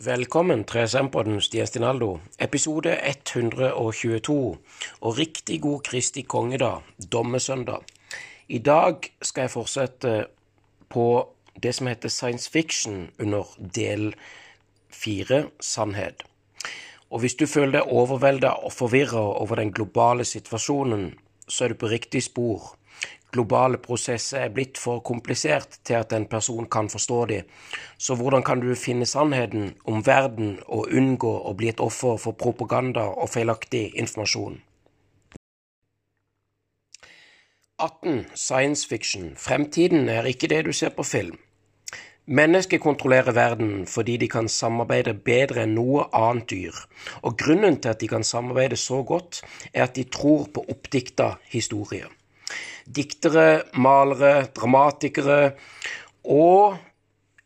Velkommen til SM-podden Stian Stinaldo, episode 122, og riktig god Kristi kongedag, dommesøndag. I dag skal jeg fortsette på det som heter science fiction under del fire, sannhet. Og hvis du føler deg overvelda og forvirra over den globale situasjonen, så er du på riktig spor globale prosesser er blitt for komplisert til at en person kan forstå dem. Så hvordan kan du finne sannheten om verden og unngå å bli et offer for propaganda og feilaktig informasjon? 18. Science fiction. Fremtiden er ikke det du ser på film. Mennesker kontrollerer verden fordi de kan samarbeide bedre enn noe annet dyr. Og grunnen til at de kan samarbeide så godt, er at de tror på oppdikta historier diktere, malere, dramatikere og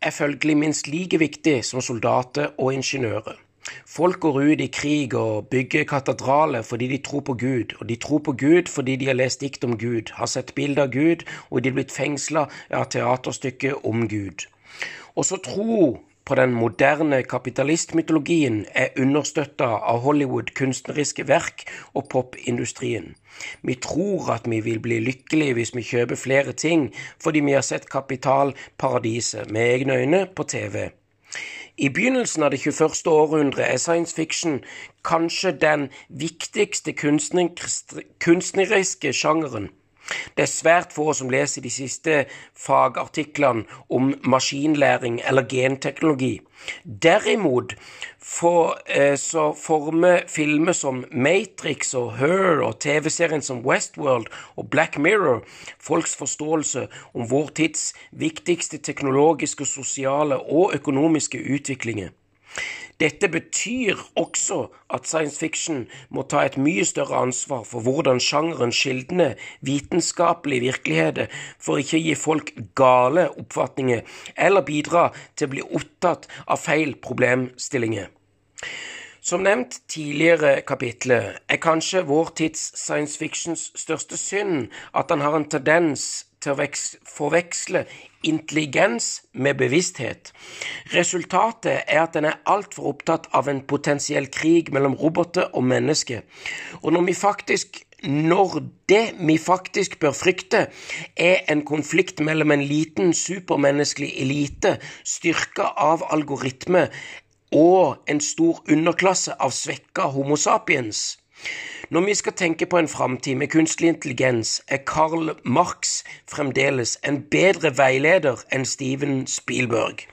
er følgelig minst like viktig som soldater og ingeniører. Folk går ut i krig og bygger katedraler fordi de tror på Gud, og de tror på Gud fordi de har lest dikt om Gud, har sett bilder av Gud, og de er blitt fengsla av teaterstykket om Gud. Og så tro på den moderne kapitalistmytologien er understøtta av Hollywood kunstneriske verk og popindustrien. Vi tror at vi vil bli lykkelige hvis vi kjøper flere ting fordi vi har sett kapitalparadiset med egne øyne på TV. I begynnelsen av det 21. århundret er science fiction kanskje den viktigste kunstneriske sjangeren. Det er svært få som leser de siste fagartiklene om maskinlæring eller genteknologi. Derimot for, eh, så former filmer som Matrix og Her og TV-serien som Westworld og Black Mirror folks forståelse om vår tids viktigste teknologiske, sosiale og økonomiske utviklinger. Dette betyr også at science fiction må ta et mye større ansvar for hvordan sjangeren skildner vitenskapelige virkeligheter for ikke å gi folk gale oppfatninger eller bidra til å bli opptatt av feil problemstillinger. Som nevnt tidligere kapitlet er kanskje vår tids science fictions største synd at han har en tendens til å forveksle intelligens med bevissthet. Resultatet er at den er altfor opptatt av en potensiell krig mellom roboter og mennesker. Og når vi faktisk når det vi faktisk bør frykte, er en konflikt mellom en liten supermenneskelig elite styrka av algoritme og en stor underklasse av svekka Homo sapiens, når vi skal tenke på en framtid med kunstig intelligens, er Karl Marx fremdeles en bedre veileder enn Steven Spielberg.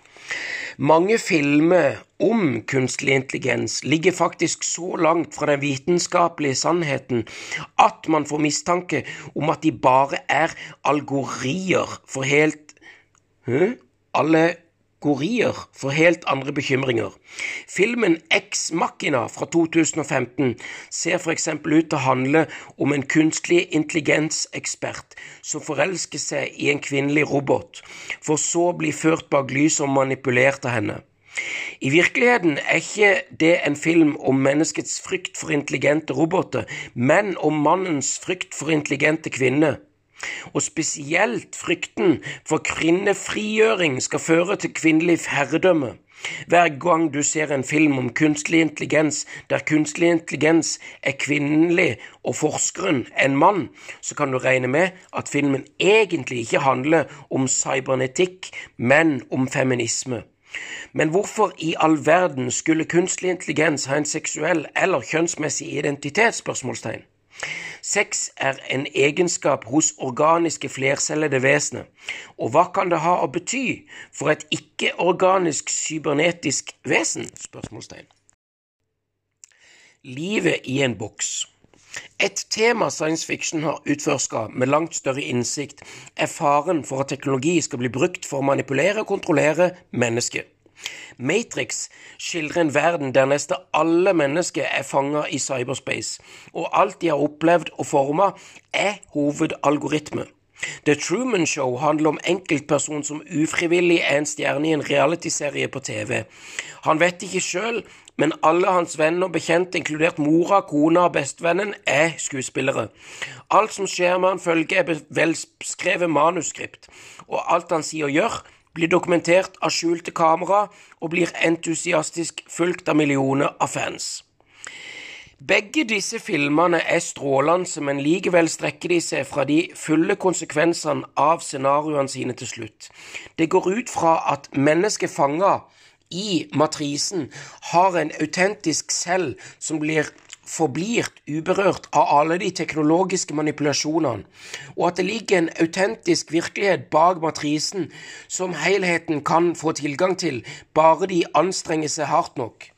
Mange filmer om kunstig intelligens ligger faktisk så langt fra den vitenskapelige sannheten at man får mistanke om at de bare er algorier for helt Hæ? Alle kategorier for helt andre bekymringer. Filmen Ex Machina fra 2015 ser f.eks. ut til å handle om en kunstig intelligensekspert som forelsker seg i en kvinnelig robot, for så å bli ført bak lyset og manipulert av henne. I virkeligheten er ikke det en film om menneskets frykt for intelligente roboter, men om mannens frykt for intelligente kvinner og spesielt frykten for kvinnefrigjøring skal føre til kvinnelig herredømme. Hver gang du ser en film om kunstig intelligens der kunstig intelligens er kvinnelig og forskeren en mann, så kan du regne med at filmen egentlig ikke handler om cybernetikk, men om feminisme. Men hvorfor i all verden skulle kunstig intelligens ha en seksuell eller kjønnsmessig identitet? spørsmålstegn? Sex er en egenskap hos organiske flercellede vesener, og hva kan det ha å bety for et ikke-organisk cybernetisk vesen? Spørsmålstegn. Livet i en boks. Et tema science fiction har utforska med langt større innsikt, er faren for at teknologi skal bli brukt for å manipulere og kontrollere mennesket. Matrix skildrer en verden der nesten alle mennesker er fanga i cyberspace, og alt de har opplevd og forma, er hovedalgoritme. The Truman Show handler om enkeltperson som ufrivillig er en stjerne i en realityserie på TV. Han vet ikke sjøl, men alle hans venner og bekjente, inkludert mora, kona og bestevennen, er skuespillere. Alt som skjer med han følger, er velskrevet manuskript, og alt han sier og gjør, blir dokumentert av skjulte kamera og blir entusiastisk fulgt av millioner av fans. Begge disse filmene er strålende, men likevel strekker de seg fra de fulle konsekvensene av scenarioene sine til slutt. Det går ut fra at mennesket fanga i matrisen har en autentisk selv som blir forblir uberørt av alle de teknologiske manipulasjonene, og at det ligger en autentisk virkelighet bak matrisen som helheten kan få tilgang til, bare de anstrenger seg hardt nok.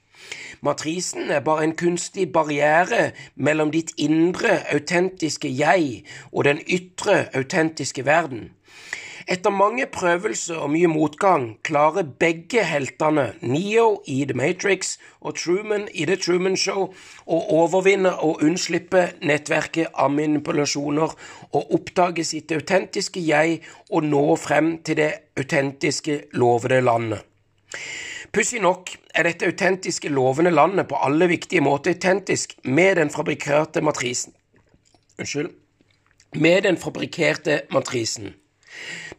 Matrisen er bare en kunstig barriere mellom ditt indre, autentiske jeg og den ytre, autentiske verden. Etter mange prøvelser og mye motgang klarer begge heltene, Neo i The Matrix og Truman i The Truman Show, å overvinne og unnslippe nettverket av manipulasjoner og oppdage sitt autentiske jeg og nå frem til det autentiske, lovede landet. Pussig nok er dette autentiske, lovende landet på alle viktige måter autentisk med den fabrikkerte matrisen. Unnskyld. Med den fabrikkerte matrisen.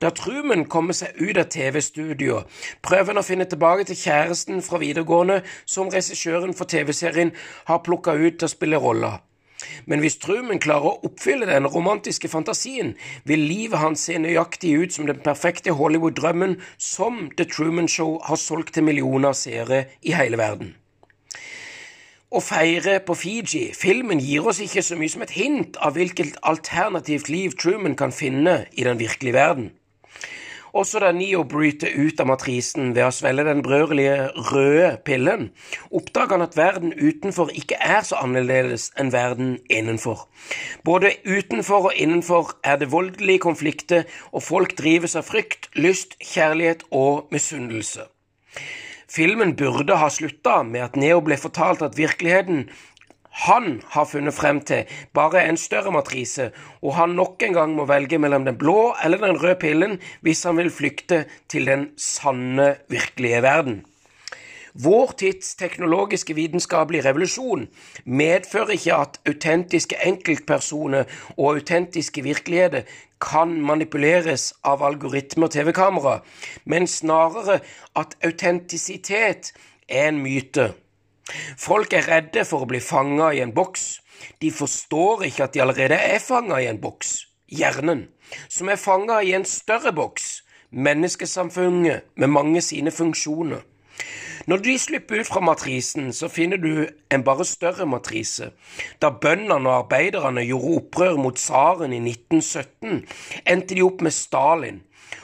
Da Truman kommer seg ut av TV-studioet, prøver han å finne tilbake til kjæresten fra videregående som regissøren for TV-serien har plukka ut til å spille rolla. Men hvis Truman klarer å oppfylle den romantiske fantasien, vil livet hans se nøyaktig ut som den perfekte Hollywood-drømmen som The Truman Show har solgt til millioner av seere i hele verden å feire på Fiji. Filmen gir oss ikke så mye som et hint av hvilket alternativt liv Truman kan finne i den virkelige verden. Også da Neo bryter ut av matrisen ved å svelge den brødelige røde pillen, oppdager han at verden utenfor ikke er så annerledes enn verden innenfor. Både utenfor og innenfor er det voldelige konflikter, og folk drives av frykt, lyst, kjærlighet og misunnelse. Filmen burde ha slutta med at Neo ble fortalt at virkeligheten han har funnet frem til, bare en større matrise, og han nok en gang må velge mellom den blå eller den røde pillen hvis han vil flykte til den sanne, virkelige verden. Vår tids teknologiske vitenskapelige revolusjon medfører ikke at autentiske enkeltpersoner og autentiske virkeligheter kan manipuleres av algoritmer og TV-kamera, men snarere at autentisitet er en myte. Folk er redde for å bli fanga i en boks. De forstår ikke at de allerede er fanga i en boks, hjernen, som er fanga i en større boks, menneskesamfunnet med mange sine funksjoner. Når de slipper ut fra matrisen, så finner du en bare større matrise. Da bøndene og arbeiderne gjorde opprør mot tsaren i 1917, endte de opp med Stalin.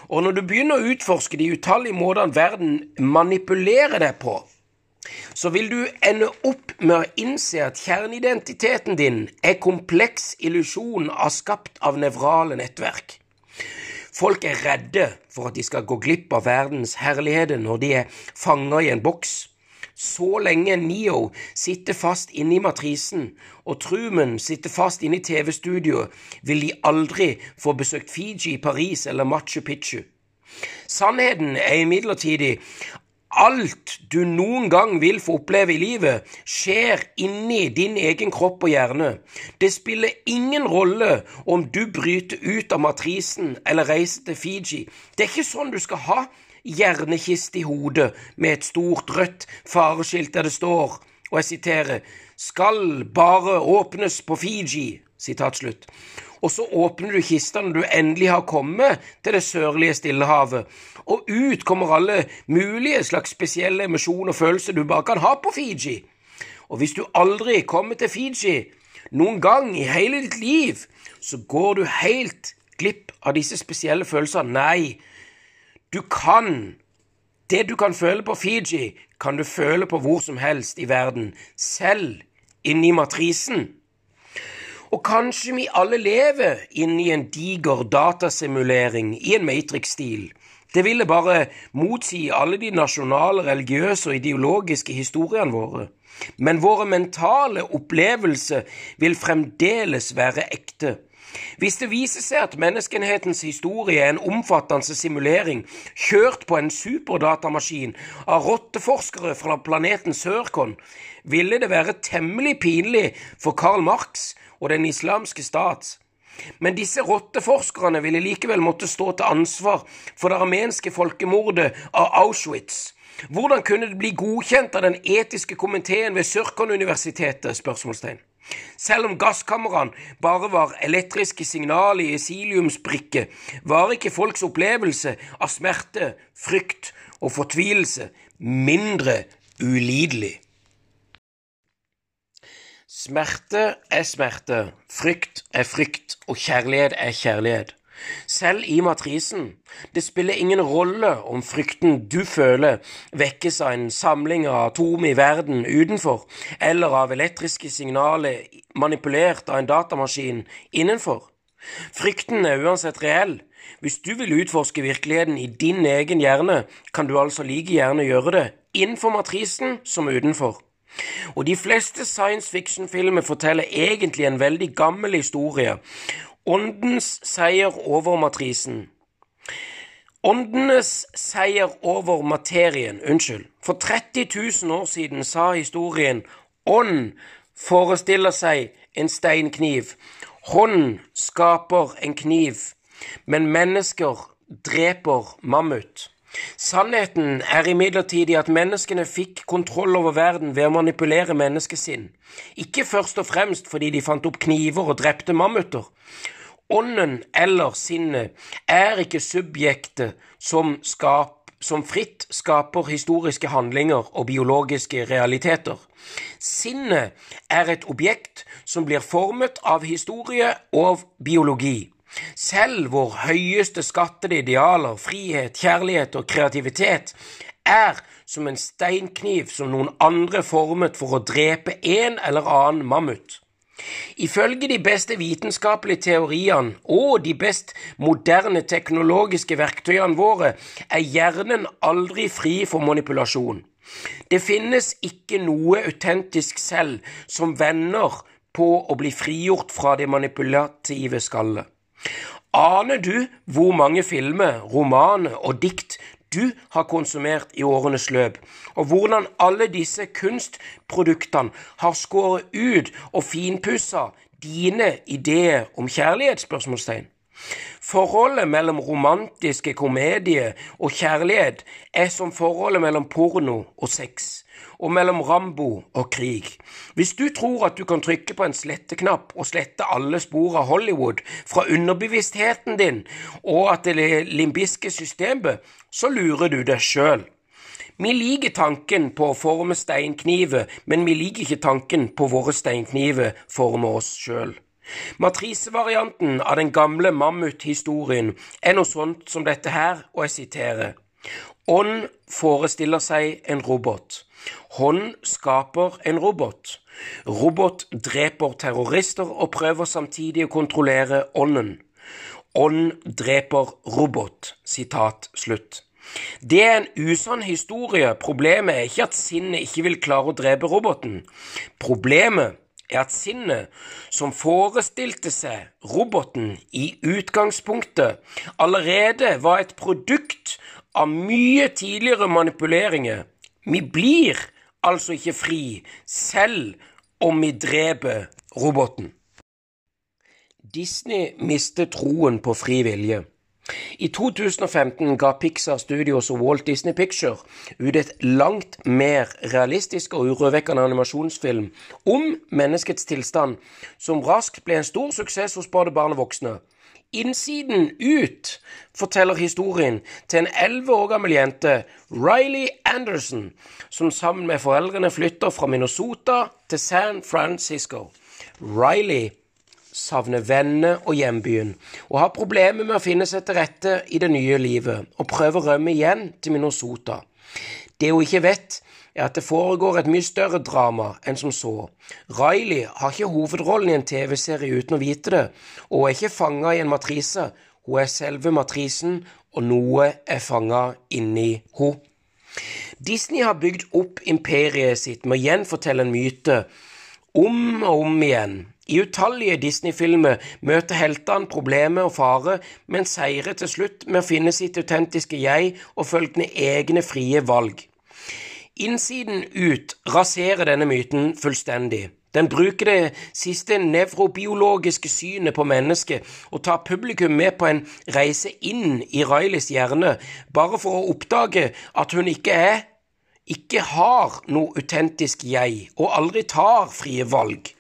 Og når du begynner å utforske de utallige måtene verden manipulerer deg på, så vil du ende opp med å innse at kjerneidentiteten din er kompleks illusjon av skapt av nevrale nettverk. Folk er redde for at de skal gå glipp av verdens herligheter når de er fanga i en boks. Så lenge Neo sitter fast inne i matrisen og Truman sitter fast inne i TV-studioet, vil de aldri få besøkt Fiji, Paris eller Machu Picchu. Sannheten er imidlertid Alt du noen gang vil få oppleve i livet, skjer inni din egen kropp og hjerne. Det spiller ingen rolle om du bryter ut av matrisen eller reiser til Fiji. Det er ikke sånn du skal ha hjernekiste i hodet med et stort rødt fareskilt der det står, og jeg siterer, skal bare åpnes på Fiji. Sitat slutt og så åpner du kista når du endelig har kommet til det sørlige Stillehavet, og ut kommer alle mulige slags spesielle emosjoner og følelser du bare kan ha på Fiji. Og hvis du aldri kommer til Fiji noen gang i hele ditt liv, så går du helt glipp av disse spesielle følelsene. Nei, du kan Det du kan føle på Fiji, kan du føle på hvor som helst i verden, selv inni matrisen. Og kanskje vi alle lever inni en diger datasimulering i en Matrix-stil. Det ville bare motsi alle de nasjonale, religiøse og ideologiske historiene våre. Men våre mentale opplevelser vil fremdeles være ekte. Hvis det viser seg at menneskehetens historie er en omfattende simulering kjørt på en superdatamaskin av rotteforskere fra planeten Sørkon, ville det være temmelig pinlig for Karl Marx og den islamske stat. Men disse rotteforskerne ville likevel måtte stå til ansvar for det armenske folkemordet av Auschwitz. Hvordan kunne det bli godkjent av den etiske komiteen ved Sørkon-universitetet? spørsmålstegn. Selv om gasskameraene bare var elektriske signaler i siliumsbrikker, var ikke folks opplevelse av smerte, frykt og fortvilelse mindre ulidelig. Smerte er smerte, frykt er frykt, og kjærlighet er kjærlighet. Selv i matrisen. Det spiller ingen rolle om frykten du føler, vekkes av en samling av atom i verden utenfor, eller av elektriske signaler manipulert av en datamaskin innenfor. Frykten er uansett reell. Hvis du vil utforske virkeligheten i din egen hjerne, kan du altså like gjerne gjøre det innenfor matrisen som utenfor. Og de fleste science fiction-filmer forteller egentlig en veldig gammel historie. Åndens seier over matrisen. Åndenes seier over materien. Unnskyld. For 30 000 år siden sa historien ånd forestiller seg en steinkniv. Hånd skaper en kniv, men mennesker dreper mammut. Sannheten er imidlertid at menneskene fikk kontroll over verden ved å manipulere menneskesinn, ikke først og fremst fordi de fant opp kniver og drepte mammuter. Ånden eller sinnet er ikke subjektet som, skap, som fritt skaper historiske handlinger og biologiske realiteter. Sinnet er et objekt som blir formet av historie og biologi. Selv vår høyeste skattede idealer, frihet, kjærlighet og kreativitet, er som en steinkniv som noen andre formet for å drepe en eller annen mammut. Ifølge de beste vitenskapelige teoriene og de best moderne teknologiske verktøyene våre er hjernen aldri fri for manipulasjon. Det finnes ikke noe autentisk selv som vender på å bli frigjort fra det manipulative skallet. Aner du hvor mange filmer, romaner og dikt du har konsumert i årenes løp, og hvordan alle disse kunstproduktene har skåret ut og finpussa dine ideer om kjærlighet? spørsmålstegn. Forholdet mellom romantiske komedier og kjærlighet er som forholdet mellom porno og sex og mellom Rambo og krig. Hvis du tror at du kan trykke på en sletteknapp og slette alle spor av Hollywood fra underbevisstheten din og at det limbiske systemet, så lurer du deg sjøl. Vi liker tanken på å forme steinkniver, men vi liker ikke tanken på våre steinkniver forme oss sjøl. Matrisevarianten av den gamle mammuthistorien er noe sånt som dette her, og jeg siterer. Ånd forestiller seg en robot. Hånd skaper en robot. Robot dreper terrorister og prøver samtidig å kontrollere ånden. Ånd dreper robot. Sitat slutt. Det er en usann historie. Problemet er ikke at sinnet ikke vil klare å drepe roboten. Problemet er at sinnet, som forestilte seg roboten i utgangspunktet, allerede var et produkt av mye tidligere manipuleringer. Vi blir altså ikke fri, selv om vi dreper roboten. Disney mister troen på fri vilje. I 2015 ga Pixar Studios og Walt Disney Picture ut et langt mer realistisk og urovekkende animasjonsfilm om menneskets tilstand, som raskt ble en stor suksess hos både barn og voksne. Innsiden ut forteller historien til en elleve år gammel jente, Riley Anderson, som sammen med foreldrene flytter fra Minnesota til San Francisco. Riley savner venner og hjembyen, og har problemer med å finne seg til rette i det nye livet, og prøver å rømme igjen til Minnesota. Det hun ikke vet, er at det foregår et mye større drama enn som så. Riley har ikke hovedrollen i en TV-serie uten å vite det, og er ikke fanga i en matrise. Hun er selve matrisen, og noe er fanga inni henne. Disney har bygd opp imperiet sitt med å gjenfortelle en myte om og om igjen. I utallige Disney-filmer møter heltene problemer og fare, men seirer til slutt med å finne sitt autentiske jeg og følgende egne frie valg. Innsiden ut raserer denne myten fullstendig. Den bruker det siste nevrobiologiske synet på mennesket og tar publikum med på en reise inn i Rileys hjerne, bare for å oppdage at hun ikke er, ikke har noe autentisk jeg, og aldri tar frie valg.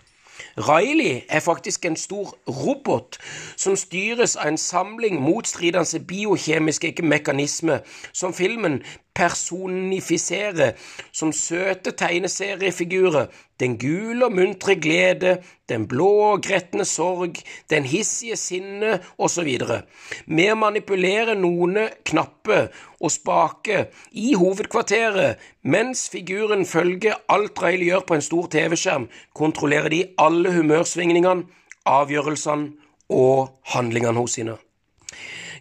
Riley er faktisk en stor robot som styres av en samling motstridende biokjemiske mekanismer som filmen personifiserer som søte tegneseriefigurer den gule og muntre glede, den blå og gretne sorg, den hissige sinne osv. Å manipulere noen knapper og spaker i hovedkvarteret, mens figuren følger alt Riley gjør på en stor TV-skjerm, kontrollerer de alle humørsvingningene, avgjørelsene og handlingene hos sine.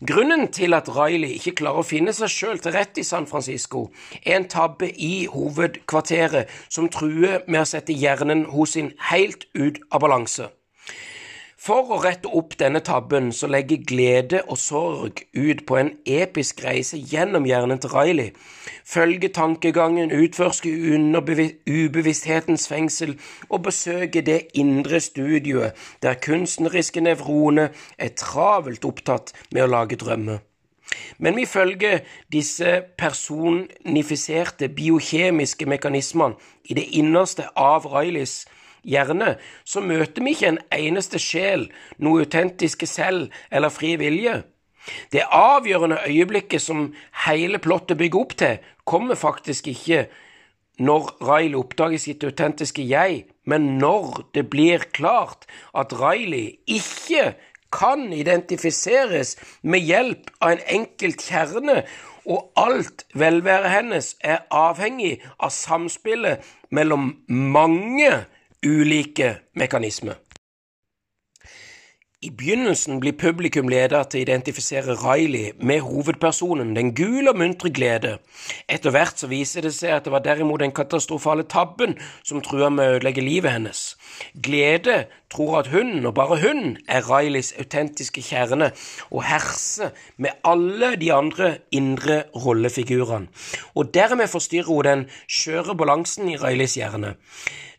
Grunnen til at Riley ikke klarer å finne seg sjøl til rett i San Francisco, er en tabbe i hovedkvarteret som truer med å sette hjernen hos sin helt ut av balanse. For å rette opp denne tabben så legger glede og sorg ut på en episk reise gjennom hjernen til Riley. Følger tankegangen, utforsker ubevissthetens fengsel og besøker det indre studioet der kunstneriske nevroner er travelt opptatt med å lage drømmer. Men vi følger disse personifiserte biokjemiske mekanismene i det innerste av Rileys hjerne, så møter vi ikke en eneste sjel, noe autentiske selv eller fri vilje. Det avgjørende øyeblikket som hele plottet bygger opp til, kommer faktisk ikke når Riley oppdager sitt autentiske jeg, men når det blir klart at Riley ikke kan identifiseres med hjelp av en enkelt kjerne, og alt velværet hennes er avhengig av samspillet mellom mange ulike mekanismer. I begynnelsen blir publikum ledet til å identifisere Riley med hovedpersonen, den gule og muntre glede. Etter hvert så viser det seg at det var derimot den katastrofale tabben som trua med å ødelegge livet hennes. Glede tror at hun, og bare hun, er Rileys autentiske kjerne, og herser med alle de andre indre rollefigurene. Og dermed forstyrrer hun den skjøre balansen i Rileys hjerne.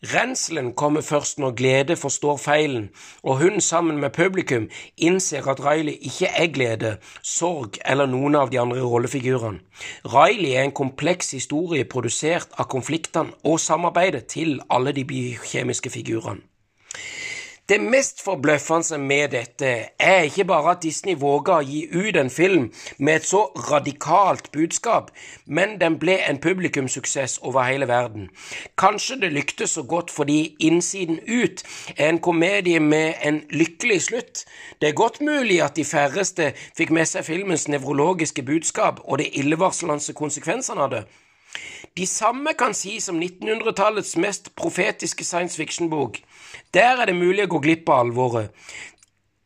Renselen kommer først når glede forstår feilen, og hun sammen med publikum innser at Riley ikke er glede, sorg eller noen av de andre rollefigurene. Riley er en kompleks historie produsert av konfliktene og samarbeidet til alle de biokjemiske figurene. Det mest forbløffende med dette er ikke bare at Disney våga å gi ut en film med et så radikalt budskap, men den ble en publikumssuksess over hele verden. Kanskje det lyktes så godt fordi Innsiden ut er en komedie med en lykkelig slutt. Det er godt mulig at de færreste fikk med seg filmens nevrologiske budskap og de illevarslende konsekvensene av det. De samme kan sies om 1900-tallets mest profetiske science fiction-bok. Der er det mulig å gå glipp av alvoret.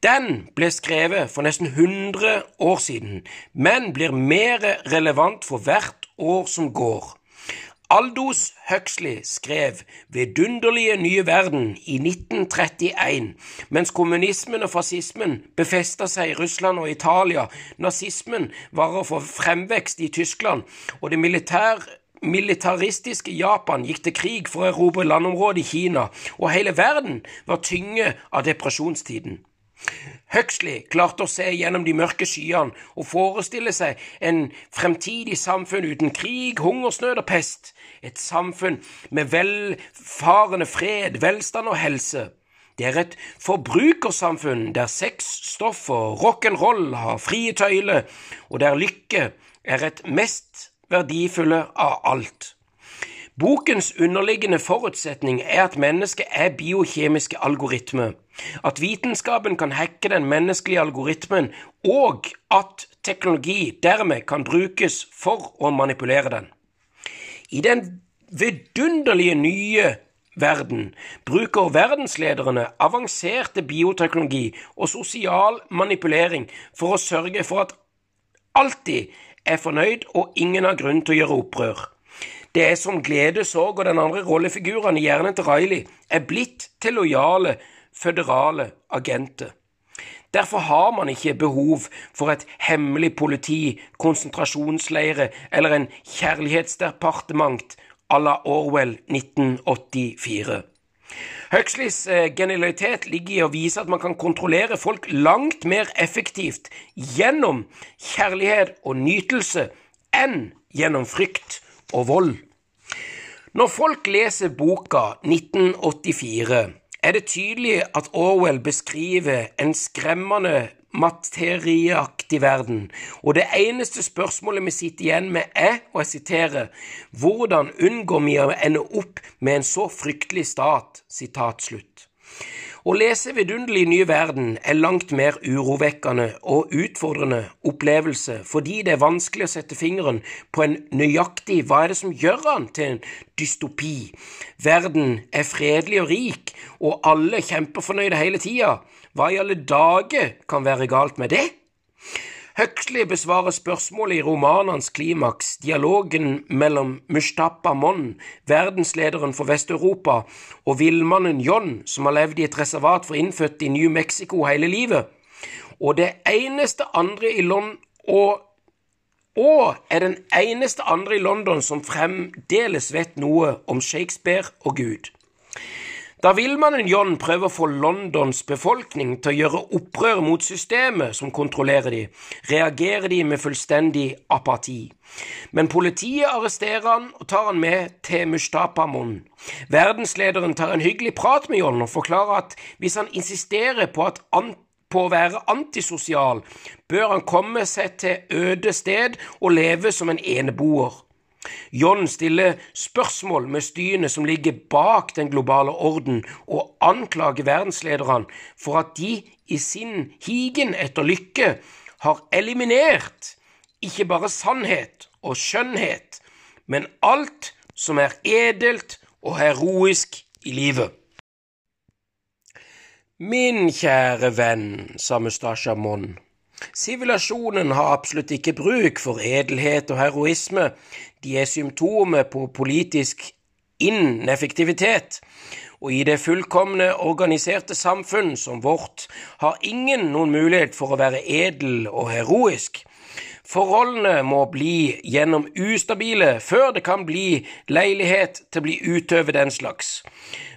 Den ble skrevet for nesten 100 år siden, men blir mer relevant for hvert år som går. Aldous Huxley skrev Vidunderlige nye verden i 1931, mens kommunismen og fascismen befesta seg i Russland og Italia, nazismen varer for fremvekst i Tyskland, og det militære militaristiske Japan gikk til krig for å erobre landområdet i Kina, og hele verden var tynge av depresjonstiden. Huxley klarte å se gjennom de mørke skyene og forestille seg en fremtidig samfunn uten krig, hungersnød og pest, et samfunn med velfarende fred, velstand og helse. Det er et forbrukersamfunn der sex, stoffer, rock'n'roll har frie tøyler, og der lykke er et mest verdifulle av alt. Bokens underliggende forutsetning er at mennesket er biokjemiske algoritmer, at vitenskapen kan hacke den menneskelige algoritmen, og at teknologi dermed kan brukes for å manipulere den. I den vidunderlige nye verden bruker verdenslederne avanserte bioteknologi og sosial manipulering for å sørge for at alltid er fornøyd, og ingen har grunn til å gjøre opprør. Det er som glede, sorg og den andre rollefiguren i hjernen til Riley er blitt til lojale, føderale agenter. Derfor har man ikke behov for et hemmelig politi, konsentrasjonsleire eller en kjærlighetsdepartement à la Orwell 1984. Huxleys eh, genialitet ligger i å vise at man kan kontrollere folk langt mer effektivt gjennom kjærlighet og nytelse enn gjennom frykt og vold. Når folk leser boka 1984, er det tydelig at Orwell beskriver en skremmende materieaktig verden, og det eneste spørsmålet vi sitter igjen med, er, og jeg siterer, hvordan unngår vi å ende opp med en så fryktelig stat? Sitat slutt. Å lese Vidunderlig ny verden er langt mer urovekkende og utfordrende opplevelse, fordi det er vanskelig å sette fingeren på en nøyaktig hva er det som gjør han til en dystopi. Verden er fredelig og rik, og alle kjempefornøyde hele tida. Hva i alle dager kan være galt med det? Huxley besvarer spørsmålet i romanens klimaks, dialogen mellom Mushtapa Mon, verdenslederen for Vest-Europa, og villmannen John, som har levd i et reservat for innfødte i New Mexico hele livet. Og det eneste andre i London og, og er den eneste andre i London som fremdeles vet noe om Shakespeare og Gud. Da vil mannen John prøve å få Londons befolkning til å gjøre opprør mot systemet som kontrollerer de, reagerer de med fullstendig apati. Men politiet arresterer han og tar han med til Mustapamon. Verdenslederen tar en hyggelig prat med John og forklarer at hvis han insisterer på, på å være antisosial, bør han komme seg til øde sted og leve som en eneboer. John stiller spørsmål med styene som ligger bak den globale orden, og anklager verdenslederne for at de i sin higen etter lykke har eliminert ikke bare sannhet og skjønnhet, men alt som er edelt og heroisk i livet. Min kjære venn, sa Mustasha Mon, sivilasjonen har absolutt ikke bruk for edelhet og heroisme, de er symptomer på politisk ineffektivitet. Og i det fullkomne organiserte samfunn som vårt har ingen noen mulighet for å være edel og heroisk. Forholdene må bli gjennom ustabile før det kan bli leilighet til å bli utøvet den slags.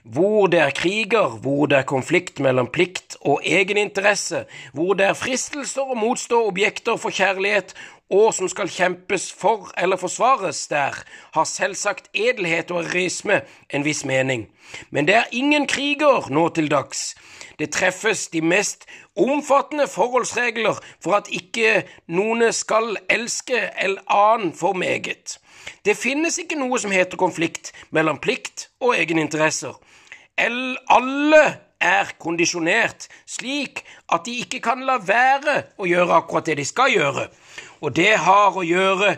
Hvor det er kriger, hvor det er konflikt mellom plikt og egeninteresse, hvor det er fristelser å motstå objekter for kjærlighet og som skal kjempes for eller forsvares der, har selvsagt edelhet og erisme en viss mening. Men det er ingen kriger nå til dags. Det treffes de mest omfattende forholdsregler for at ikke noen skal elske eller annen for meget. Det finnes ikke noe som heter konflikt mellom plikt og egeninteresser. Alle er kondisjonert slik at de ikke kan la være å gjøre akkurat det de skal gjøre. Og det har å gjøre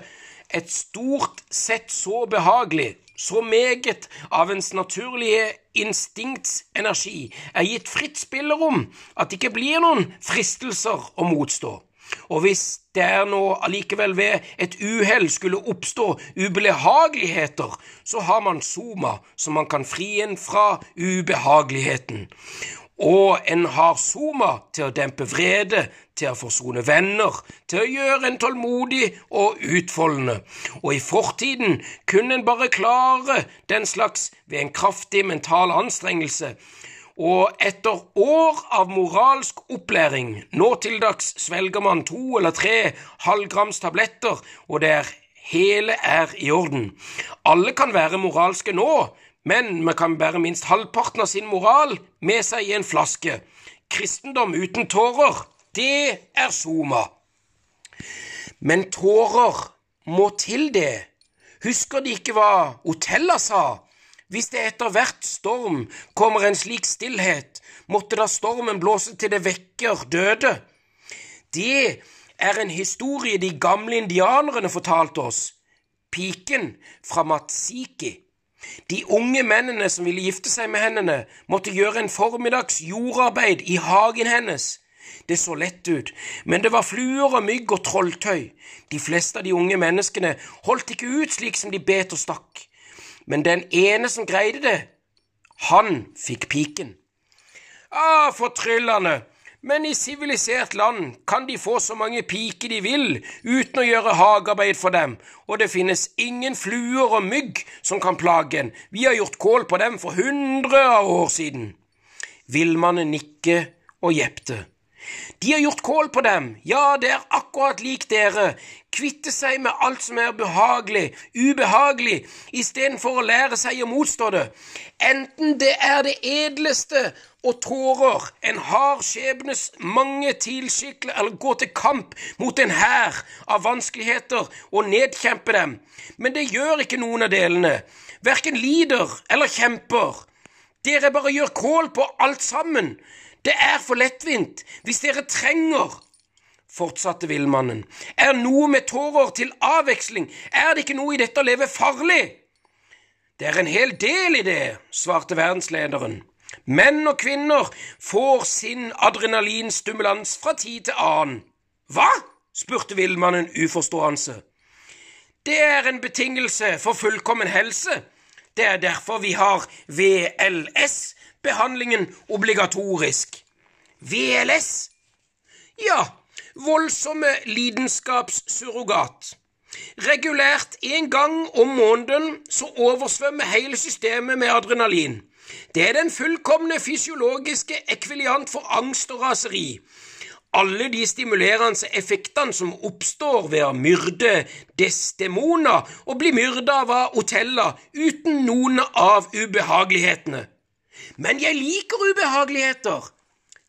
et stort sett så behagelig, så meget av ens naturlige instinktsenergi er gitt fritt spillerom at det ikke blir noen fristelser å motstå. Og hvis det er nå allikevel ved et uhell skulle oppstå ubehageligheter, så har man Soma, som man kan fri en fra ubehageligheten. Og en har Soma til å dempe vrede, til å forsone venner, til å gjøre en tålmodig og utfoldende. Og i fortiden kunne en bare klare den slags ved en kraftig mental anstrengelse. Og etter år av moralsk opplæring, nå til dags svelger man to eller tre halvgrams tabletter, og det er hele er i orden. Alle kan være moralske nå, men vi kan bære minst halvparten av sin moral med seg i en flaske. Kristendom uten tårer, det er soma. Men tårer må til det. Husker de ikke hva Otella sa? Hvis det etter hvert storm kommer en slik stillhet, måtte da stormen blåse til det vekker døde. Det er en historie de gamle indianerne fortalte oss. Piken fra Matsiki. De unge mennene som ville gifte seg med henne, måtte gjøre en formiddags jordarbeid i hagen hennes. Det så lett ut, men det var fluer og mygg og trolltøy. De fleste av de unge menneskene holdt ikke ut slik som de bet og stakk. Men den ene som greide det, han fikk piken. Ah, fortryllende! Men i sivilisert land kan de få så mange piker de vil uten å gjøre hagearbeid for dem, og det finnes ingen fluer og mygg som kan plage en. Vi har gjort kål på dem for hundre av år siden. Villmannen nikke og gjepte. De har gjort kål på dem, ja, det er akkurat lik dere, kvitte seg med alt som er behagelig, ubehagelig, istedenfor å lære seg å motstå det, enten det er det edleste og tårer, en hard skjebnes mange tilskikler eller gå til kamp mot en hær av vanskeligheter og nedkjempe dem, men det gjør ikke noen av delene, verken lider eller kjemper. Dere bare gjør kål på alt sammen. Det er for lettvint. Hvis dere trenger fortsatte villmannen, er noe med tårer til avveksling, er det ikke noe i dette å leve farlig? Det er en hel del i det, svarte verdenslederen. Menn og kvinner får sin adrenalinstimulans fra tid til annen. Hva? spurte villmannen uforstående. Det er en betingelse for fullkommen helse. Det er derfor vi har VLS, behandlingen obligatorisk. VLS? Ja, voldsomme lidenskapssurrogat. Regulært en gang om måneden så oversvømmer hele systemet med adrenalin. Det er den fullkomne fysiologiske ekviliant for angst og raseri. Alle de stimulerende effektene som oppstår ved å myrde Desdemona og bli myrda av Otella uten noen av ubehagelighetene. Men jeg liker ubehageligheter.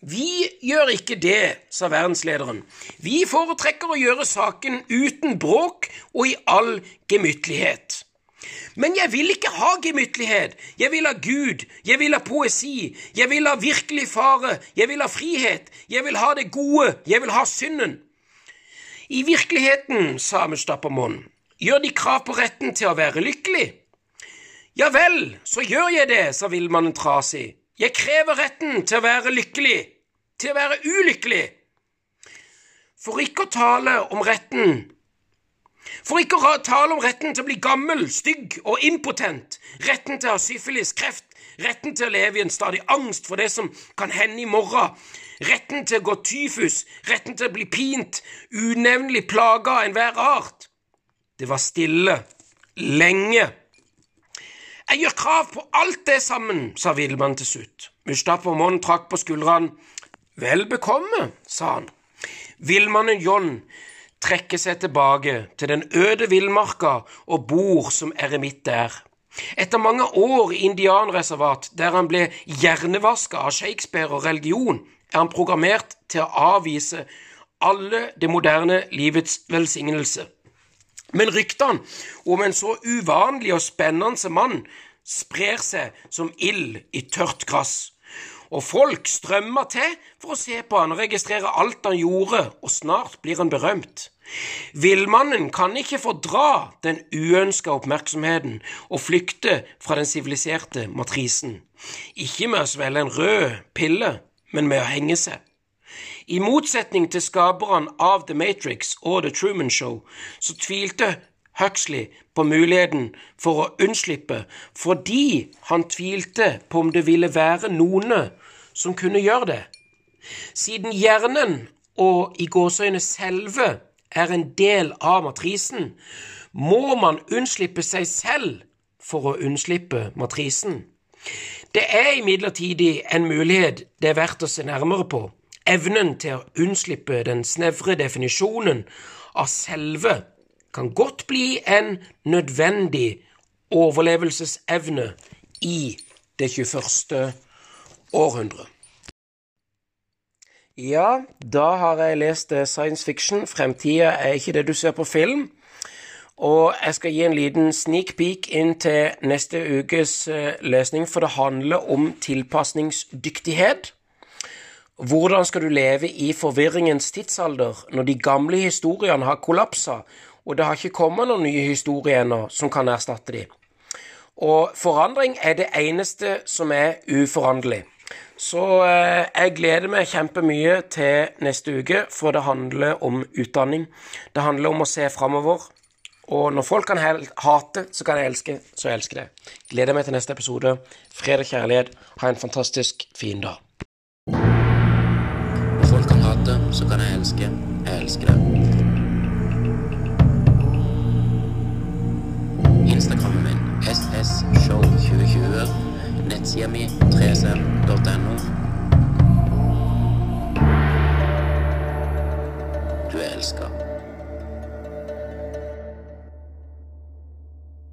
Vi gjør ikke det, sa verdenslederen. Vi foretrekker å gjøre saken uten bråk og i all gemyttlighet. Men jeg vil ikke ha gemyttlighet. Jeg vil ha Gud. Jeg vil ha poesi. Jeg vil ha virkelig fare. Jeg vil ha frihet. Jeg vil ha det gode. Jeg vil ha synden. I virkeligheten, sa Mustapamon, gjør de krav på retten til å være lykkelig. Ja vel, så gjør jeg det, sa villmannen trasig. Jeg krever retten til å være lykkelig, til å være ulykkelig. For ikke å tale om retten For ikke å tale om retten til å bli gammel, stygg og impotent, retten til å ha syfilis, kreft, retten til å leve i en stadig angst for det som kan hende i morgen, retten til å gå tyfus, retten til å bli pint, unevnelig plaga av enhver art. Det var stille, lenge. Jeg gjør krav på alt det sammen, sa villmannen til slutt. Mustafa Mon trakk på skuldrene. Vel bekomme, sa han. Villmannen John trekker seg tilbake til den øde villmarka og bor som eremitt der. Etter mange år i indianreservat der han ble hjernevaska av Shakespeare og religion, er han programmert til å avvise alle det moderne livets velsignelse. Men ryktene om en så uvanlig og spennende mann sprer seg som ild i tørt gress. Og folk strømmer til for å se på han og registrere alt han gjorde, og snart blir han berømt. Villmannen kan ikke fordra den uønska oppmerksomheten og flykte fra den siviliserte matrisen. Ikke med å svelge en rød pille, men med å henge seg. I motsetning til skaperne av The Matrix og The Truman Show, så tvilte Huxley på muligheten for å unnslippe fordi han tvilte på om det ville være noen som kunne gjøre det. Siden hjernen og i gåseøyne selve er en del av matrisen, må man unnslippe seg selv for å unnslippe matrisen. Det er imidlertid en mulighet det er verdt å se nærmere på evnen til å unnslippe den snevre definisjonen av selve kan godt bli en nødvendig overlevelsesevne i det 21. århundre. Ja, da har jeg lest science fiction. Fremtida er ikke det du ser på film. Og jeg skal gi en liten sneak peek inn til neste ukes eh, lesning, for det handler om tilpasningsdyktighet. Hvordan skal du leve i forvirringens tidsalder når de gamle historiene har kollapsa, og det har ikke kommet noen nye historier ennå som kan erstatte de? Og forandring er det eneste som er uforanderlig. Så eh, jeg gleder meg kjempemye til neste uke, for det handler om utdanning. Det handler om å se framover. Og når folk kan hate, så kan jeg elske, så jeg elsker det. Gleder meg til neste episode. Fred og kjærlighet. Ha en fantastisk fin dag. Så kan jeg elske. Jeg elsker deg. Instagrammen min ssshow2020. Nettsida mi 3cm.no. Du er elska.